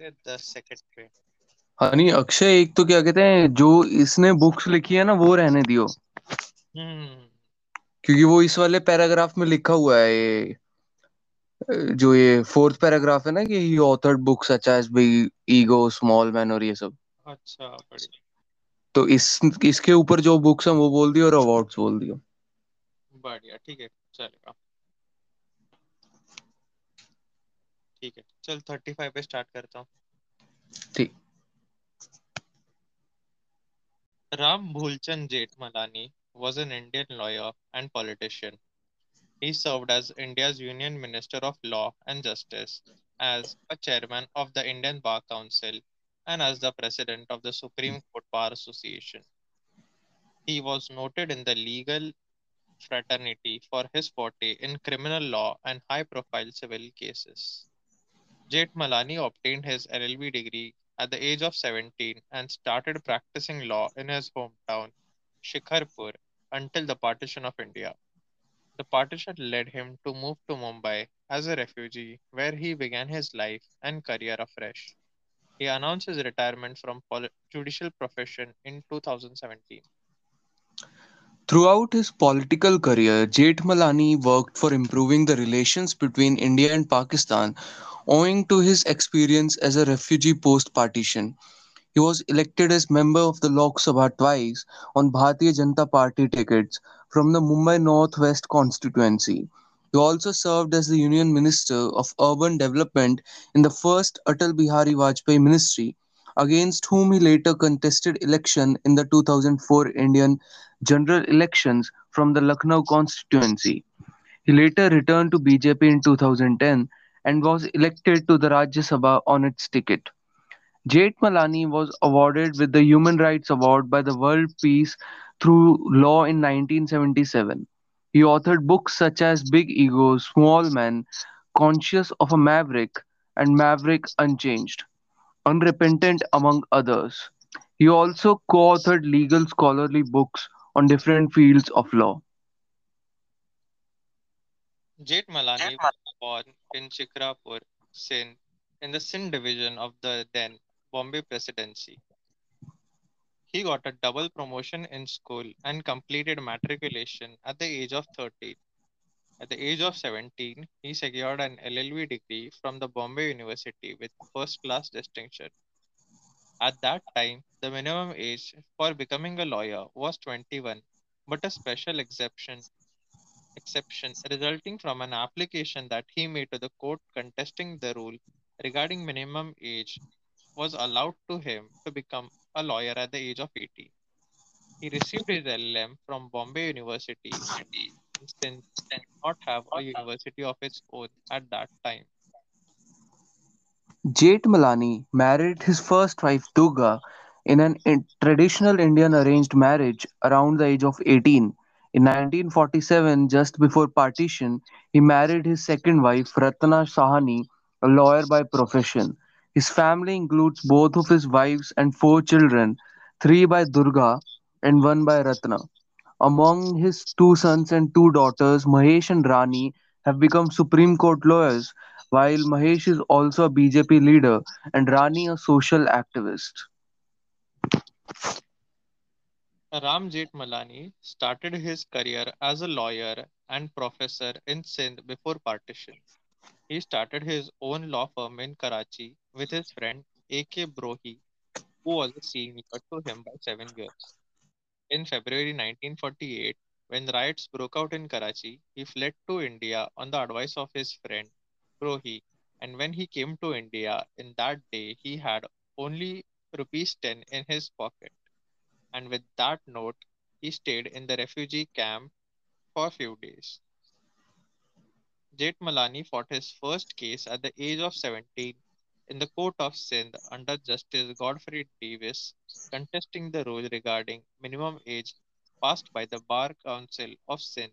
हैं दस सेकंड पे हाँ नहीं अक्षय एक तो क्या कहते हैं जो इसने बुक्स लिखी है ना वो रहने दियो। हम्म। क्योंकि वो इस वाले पैराग्राफ में लिखा हुआ है ये जो ये फोर्थ पैराग्राफ है ना कि he authored books such as Big Ego Small Man और ये सब। अच्छा तो इस इसके ऊपर जो बुक्स हैं वो बोल दियो और अवार्ड्स बोल दियो। बढ़िया ठीक है चलेगा। ठीक है। चल थर्टी फाइव पे स्टार्ट करता हूँ ठीक Ram Bhulchand Jethmalani was an Indian lawyer and politician. He served as India's Union Minister of Law and Justice, as a chairman of the Indian Bar Council, and as the president of the Supreme Court Bar Association. He was noted in the legal fraternity for his forte in criminal law and high profile civil cases. Jethmalani obtained his LLB degree at the age of 17 and started practicing law in his hometown, Shikarpur, until the partition of India. The partition led him to move to Mumbai as a refugee, where he began his life and career afresh. He announced his retirement from poli- judicial profession in 2017. Throughout his political career, Jethmalani worked for improving the relations between India and Pakistan owing to his experience as a refugee post partition. He was elected as member of the Lok Sabha twice on Bharatiya Janata Party tickets from the Mumbai North West constituency. He also served as the Union Minister of Urban Development in the first Atal Bihari Vajpayee ministry, against whom he later contested election in the 2004 Indian general elections from the Lucknow constituency. He later returned to BJP in 2010 and was elected to the Rajya Sabha on its ticket. Jethmalani was awarded with the Human Rights Award by the World Peace through Law in 1977. He authored books such as Big Ego, Small Man, Conscience of a Maverick, and Maverick Unchanged, Unrepentant, among others. He also co authored legal scholarly books on different fields of law. Jethmalani was born in Chikrapur, Sindh, in the Sindh division of the then Bombay Presidency. He got a double promotion in school and completed matriculation at the age of 13. At the age of 17, he secured an LLB degree from the Bombay University with first class distinction. At that time, the minimum age for becoming a lawyer was 21, but a special exception exception resulting from an application that he made to the court contesting the rule regarding minimum age was allowed to him to become a lawyer at the age of 18. He received his LLM from Bombay University since did not have a university of its own at that time. Jethmalani married his first wife Durga in an in- traditional Indian arranged marriage around the age of 18. In 1947, just before partition, he married his second wife Ratna Sahani, a lawyer by profession. His family includes both of his wives and four children, three by Durga and one by Ratna. Among his two sons and two daughters, Mahesh and Rani have become Supreme Court lawyers, while Mahesh is also a BJP leader and Rani a social activist. Ram Malani started his career as a lawyer and professor in Sindh before partition. He started his own law firm in Karachi with his friend A.K. Brohi, who was a senior to him by seven years. In February 1948, when riots broke out in Karachi, he fled to India on the advice of his friend Brohi. And when he came to India in that day, he had only rupees 10 in his pocket. And with that note, he stayed in the refugee camp for a few days. Jethmalani fought his first case at the age of 17 in the court of Sindh under Justice Godfrey Davis, contesting the rule regarding minimum age passed by the Bar Council of Sindh.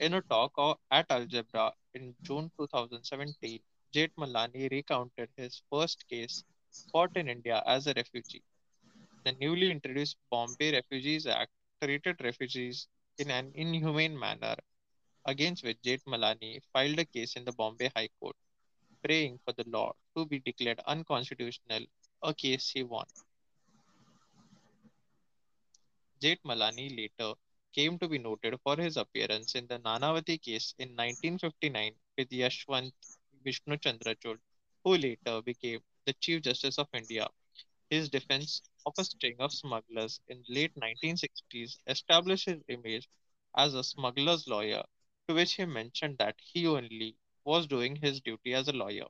In a talk at Algebra in June 2017, Jethmalani recounted his first case fought in India as a refugee. The newly introduced Bombay Refugees Act treated refugees in an inhumane manner, against which Jethmalani filed a case in the Bombay High Court. Praying for the law to be declared unconstitutional, a case he won. Jethmalani later came to be noted for his appearance in the Nanavati case in 1959 with Yashwant Vishnu Chandrachud, who later became the Chief Justice of India. His defense of a string of smugglers in late 1960s established his image as a smuggler's lawyer, to which he mentioned that he only was doing his duty as a lawyer.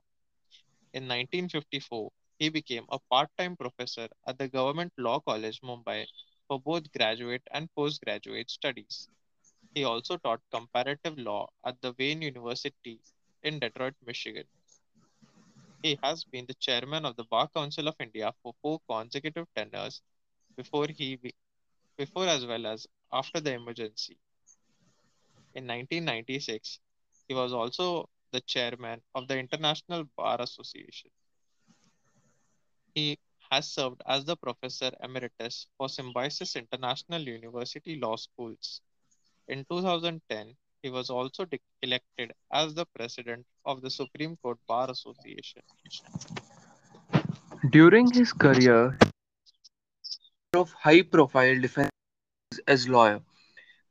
In 1954, he became a part-time professor at the Government Law College, Mumbai, for both graduate and postgraduate studies. He also taught comparative law at the Wayne University in Detroit, Michigan. He has been the chairman of the Bar Council of India for four consecutive tenures before he before as well as after the emergency. In 1996, he was also the chairman of the International Bar Association. He has served as the professor emeritus for Symbiosis International University Law Schools. In 2010, he was also de- elected as the president of the Supreme Court Bar Association. During his career, of high-profile defense as lawyer,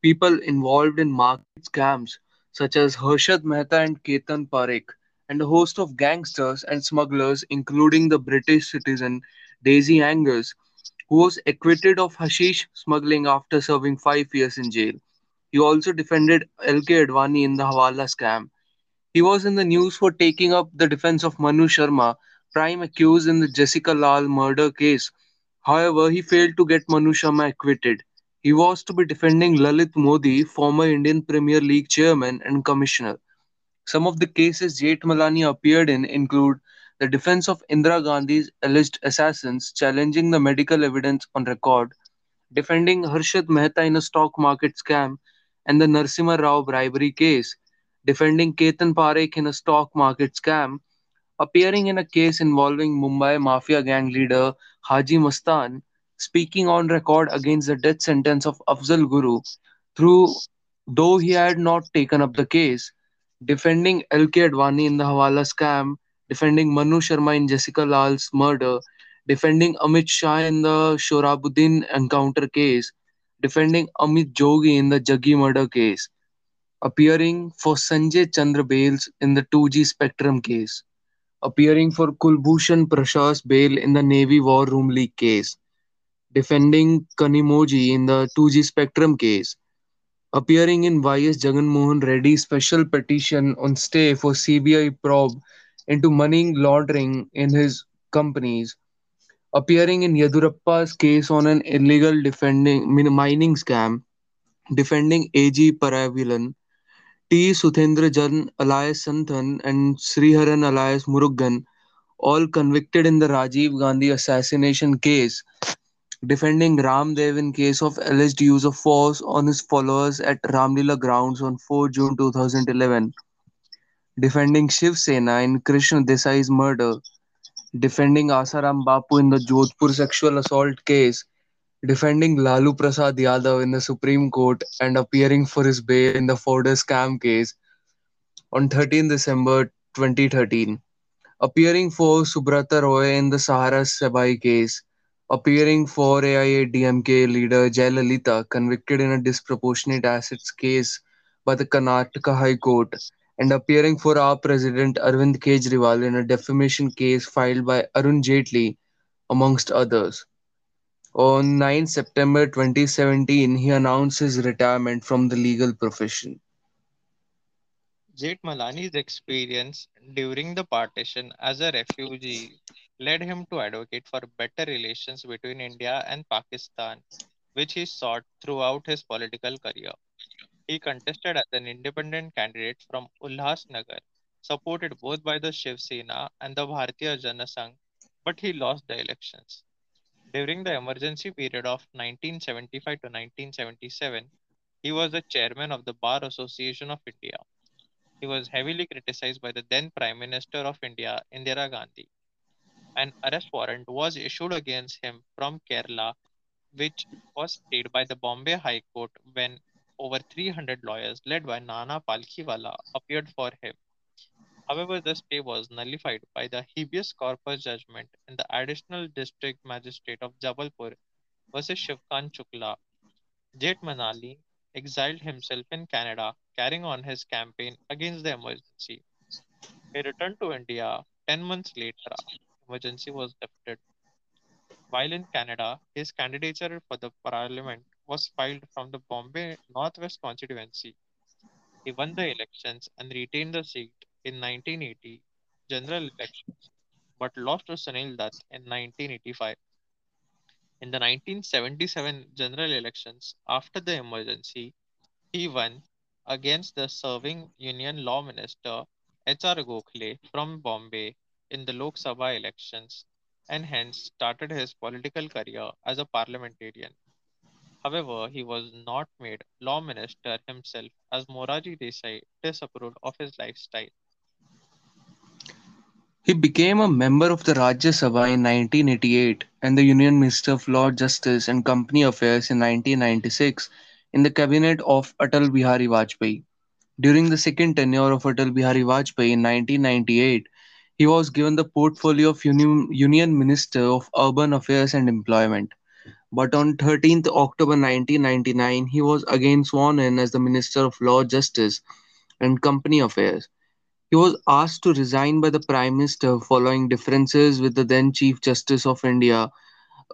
people involved in market scams such as Harshad Mehta and Ketan Parekh, and a host of gangsters and smugglers, including the British citizen Daisy Angus, who was acquitted of hashish smuggling after serving five years in jail. He also defended L.K. Advani in the Hawala scam. He was in the news for taking up the defense of Manu Sharma, prime accused in the Jessica Lal murder case. However, he failed to get Manu Sharma acquitted. He was to be defending Lalit Modi, former Indian Premier League chairman and commissioner. Some of the cases Jethmalani appeared in include the defense of Indira Gandhi's alleged assassins, challenging the medical evidence on record, defending Harshad Mehta in a stock market scam, and the Narsimha Rao bribery case, defending Ketan Parekh in a stock market scam, appearing in a case involving Mumbai mafia gang leader Haji Mastan, speaking on record against the death sentence of Afzal Guru, through though he had not taken up the case, defending L.K. Advani in the Hawala scam, defending Manu Sharma in Jessica Lal's murder, defending Amit Shah in the Sohrabuddin encounter case, defending Amit Jogi in the Jaggi murder case, appearing for Sanjay Chandra Bales in the 2G Spectrum case, appearing for Kulbhushan Prashas Bail in the Navy War Room Leak case, defending Kanimozhi in the 2G Spectrum case, appearing in Y.S. Jagan Mohan Reddy's special petition on stay for CBI probe into money laundering in his companies, appearing in Yeddyurappa's case on an illegal defending mining scam, defending A.G. Paravilan, T. Suthendra Jan alias Santhan, and Sriharan alias Murugan, all convicted in the Rajiv Gandhi assassination case, defending Ramdev in case of alleged use of force on his followers at Ramlila grounds on 4 June 2011, defending Shiv Sena in Krishna Desai's murder, defending Asaram Bapu in the Jodhpur sexual assault case, defending Lalu Prasad Yadav in the Supreme Court, and appearing for his bail in the Fodder scam case on 13 December 2013, appearing for Subrata Roy in the Sahara SEBI case, appearing for AIADMK leader Jayalalitha, convicted in a disproportionate assets case by the Karnataka High Court, and appearing for our president Arvind Kejriwal in a defamation case filed by Arun Jaitley, amongst others. On 9 September 2017, he announced his retirement from the legal profession. Jethmalani's experience during the partition as a refugee led him to advocate for better relations between India and Pakistan, which he sought throughout his political career. He contested as an independent candidate from Ulhasnagar, supported both by the Shiv Sena and the Bharatiya Jana Sangh, but he lost the elections. During the emergency period of 1975 to 1977, he was the chairman of the Bar Association of India. He was heavily criticized by the then Prime Minister of India, Indira Gandhi. An arrest warrant was issued against him from Kerala, which was stayed by the Bombay High Court when over 300 lawyers led by Nana Palkhiwala appeared for him. However, the stay was nullified by the habeas corpus judgment in the Additional District Magistrate of Jabalpur versus Shivkant Shukla. Jethmalani exiled himself in Canada, carrying on his campaign against the emergency. He returned to India 10 months later emergency was lifted. While in Canada, his candidature for the parliament was filed from the Bombay Northwest constituency. He won the elections and retained the seat in 1980 general elections, but lost to Sunil Dutt in 1985. In the 1977 general elections, after the emergency, he won against the serving Union Law Minister H.R. Gokhale from Bombay in the Lok Sabha elections and hence started his political career as a parliamentarian. However, he was not made law minister himself as Morarji Desai disapproved of his lifestyle. He became a member of the Rajya Sabha in 1988 and the Union Minister of Law, Justice and Company Affairs in 1996 in the cabinet of Atal Bihari Vajpayee. During the second tenure of Atal Bihari Vajpayee in 1998, he was given the portfolio of Union, Union Minister of Urban Affairs and Employment. But on 13th October 1999, he was again sworn in as the Minister of Law, Justice and Company Affairs. He was asked to resign by the Prime Minister following differences with the then Chief Justice of India,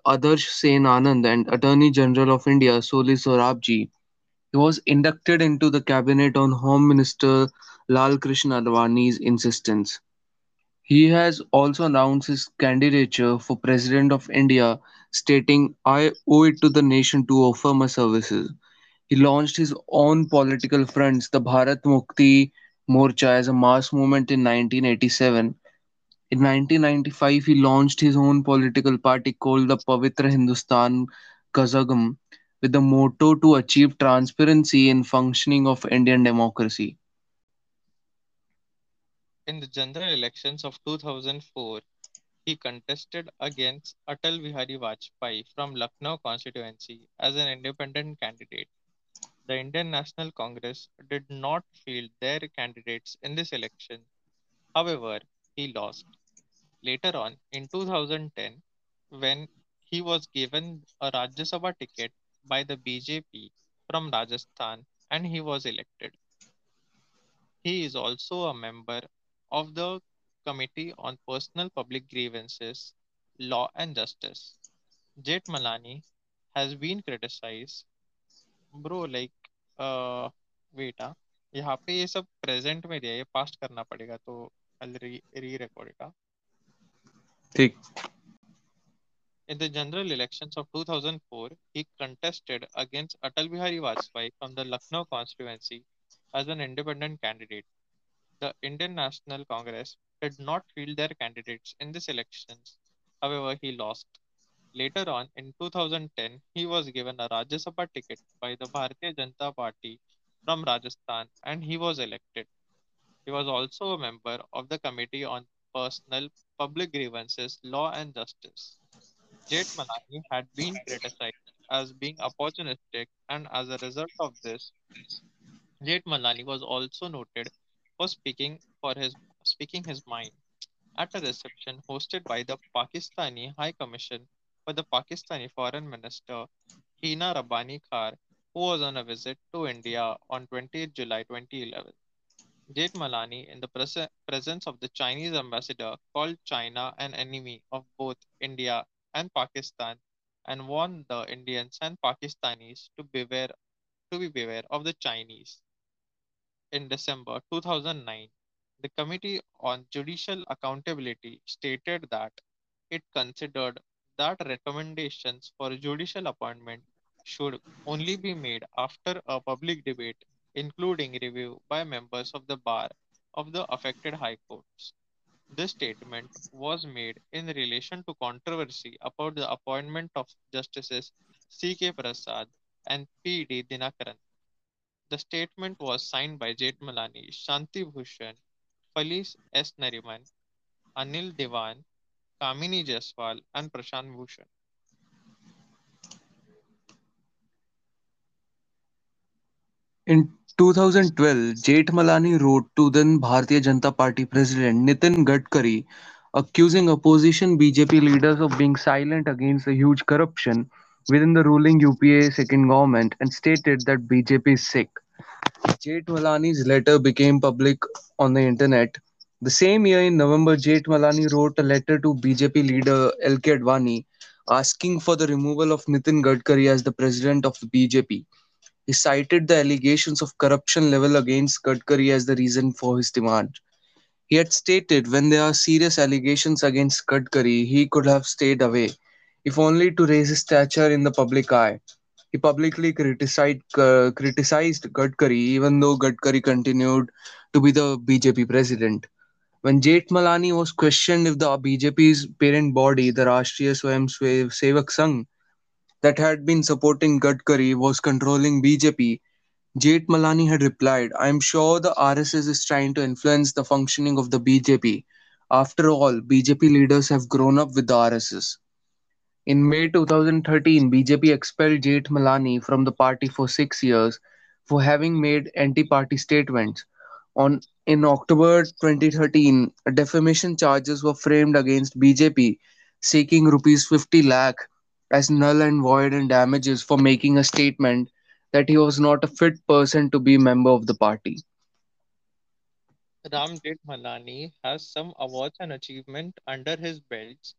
Adarsh Sen Anand, and Attorney General of India, Soli Sorabji. He was inducted into the cabinet on Home Minister Lal Krishna Advani's insistence. He has also announced his candidature for President of India, stating, I owe it to the nation to offer my services. He launched his own political fronts, the Bharat Mukti Morcha, as a mass movement in 1987. In 1995, he launched his own political party called the Pavitra Hindustan Kazhagam with the motto to achieve transparency in functioning of Indian democracy. In the general elections of 2004, he contested against Atal Bihari Vajpayee from Lucknow constituency as an independent candidate. The Indian National Congress did not field their candidates in this election. However, he lost. Later on, in 2010, when he was given a Rajya Sabha ticket by the BJP from Rajasthan and he was elected. He is also a member of the Committee on Personal Public Grievances, Law and Justice. Jethmalani has been criticized bro like wait हाँ यहाँ पे ये सब present में दिया ये past करना पड़ेगा तो री री रिकॉर्ड ठीक In the general elections of 2004, he contested against Atal Bihari Vajpayee from the Lucknow constituency as an independent candidate. The Indian National Congress did not field their candidates in these elections. However, he lost. Later on, in 2010, he was given a Rajya Sabha ticket by the Bharatiya Janata Party from Rajasthan and he was elected. He was also a member of the Committee on Personal Public Grievances, Law and Justice. Jethmalani had been criticized as being opportunistic, and as a result of this, Jethmalani was also noted for speaking for his speaking his mind at a reception hosted by the Pakistani High Commission for the Pakistani Foreign Minister Hina Rabbani Khar, who was on a visit to India on 20th July 2011. Malani, in the pres- presence of the Chinese ambassador, called China an enemy of both India and Pakistan and warned the Indians and Pakistanis to beware to be beware of the Chinese. In December 2009, the Committee on Judicial Accountability stated that it considered that recommendations for judicial appointment should only be made after a public debate, including review by members of the bar of the affected high courts. This statement was made in relation to controversy about the appointment of Justices C.K. Prasad and P.D. Dinakaran. The statement was signed by Jethmalani, Shanti Bhushan, Fali S. Nariman, Anil Divan, Kamini Jaiswal, and Prashant Bhushan. In 2012, Jethmalani wrote to then Bharatiya Janata Party President Nitin Gadkari accusing opposition BJP leaders of being silent against the huge corruption within the ruling UPA second government and stated that BJP is sick. Jethmalani's letter became public on the internet. The same year in November, Jethmalani wrote a letter to BJP leader L.K. Advani asking for the removal of Nitin Gadkari as the president of the BJP. He cited the allegations of corruption level against Gadkari as the reason for his demand. He had stated when there are serious allegations against Gadkari, he could have stayed away, if only to raise his stature in the public eye. He publicly criticized, uh, criticized Gadkari even though Gadkari continued to be the BJP president. When Jethmalani was questioned if the BJP's parent body, the Rashtriya Swayam Sevak Sangh, that had been supporting Gadkari was controlling BJP, Jait Jethmalani had replied, I am sure the RSS is trying to influence the functioning of the BJP. After all, BJP leaders have grown up with the RSS. In May 2013, BJP expelled Jait Malani from the party for six years for having made anti-party statements. On in October 2013, defamation charges were framed against BJP, seeking rupees 50 lakh as null and void and damages for making a statement that he was not a fit person to be a member of the party. Ram Jethmalani has some awards and achievement under his belts,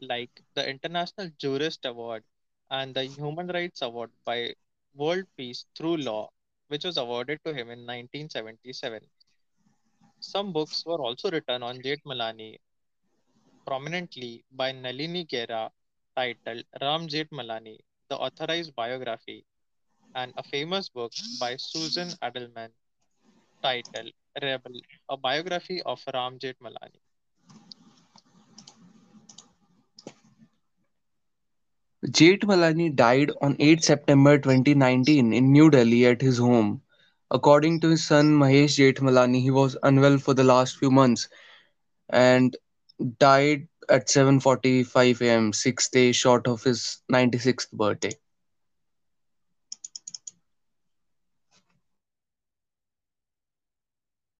like the International Jurist Award and the Human Rights Award by World Peace Through Law, which was awarded to him in 1977. Some books were also written on Jethmalani, prominently by Nalini Gera, titled Ram Jethmalani, The Authorized Biography, and a famous book by Susan Adelman titled Rebel, a biography of Ram Jethmalani. Jethmalani died on 8 September 2019 in New Delhi at his home. According to his son Mahesh Jethmalani, he was unwell for the last few months and died at 7:45 a.m., six days short of his 96th birthday.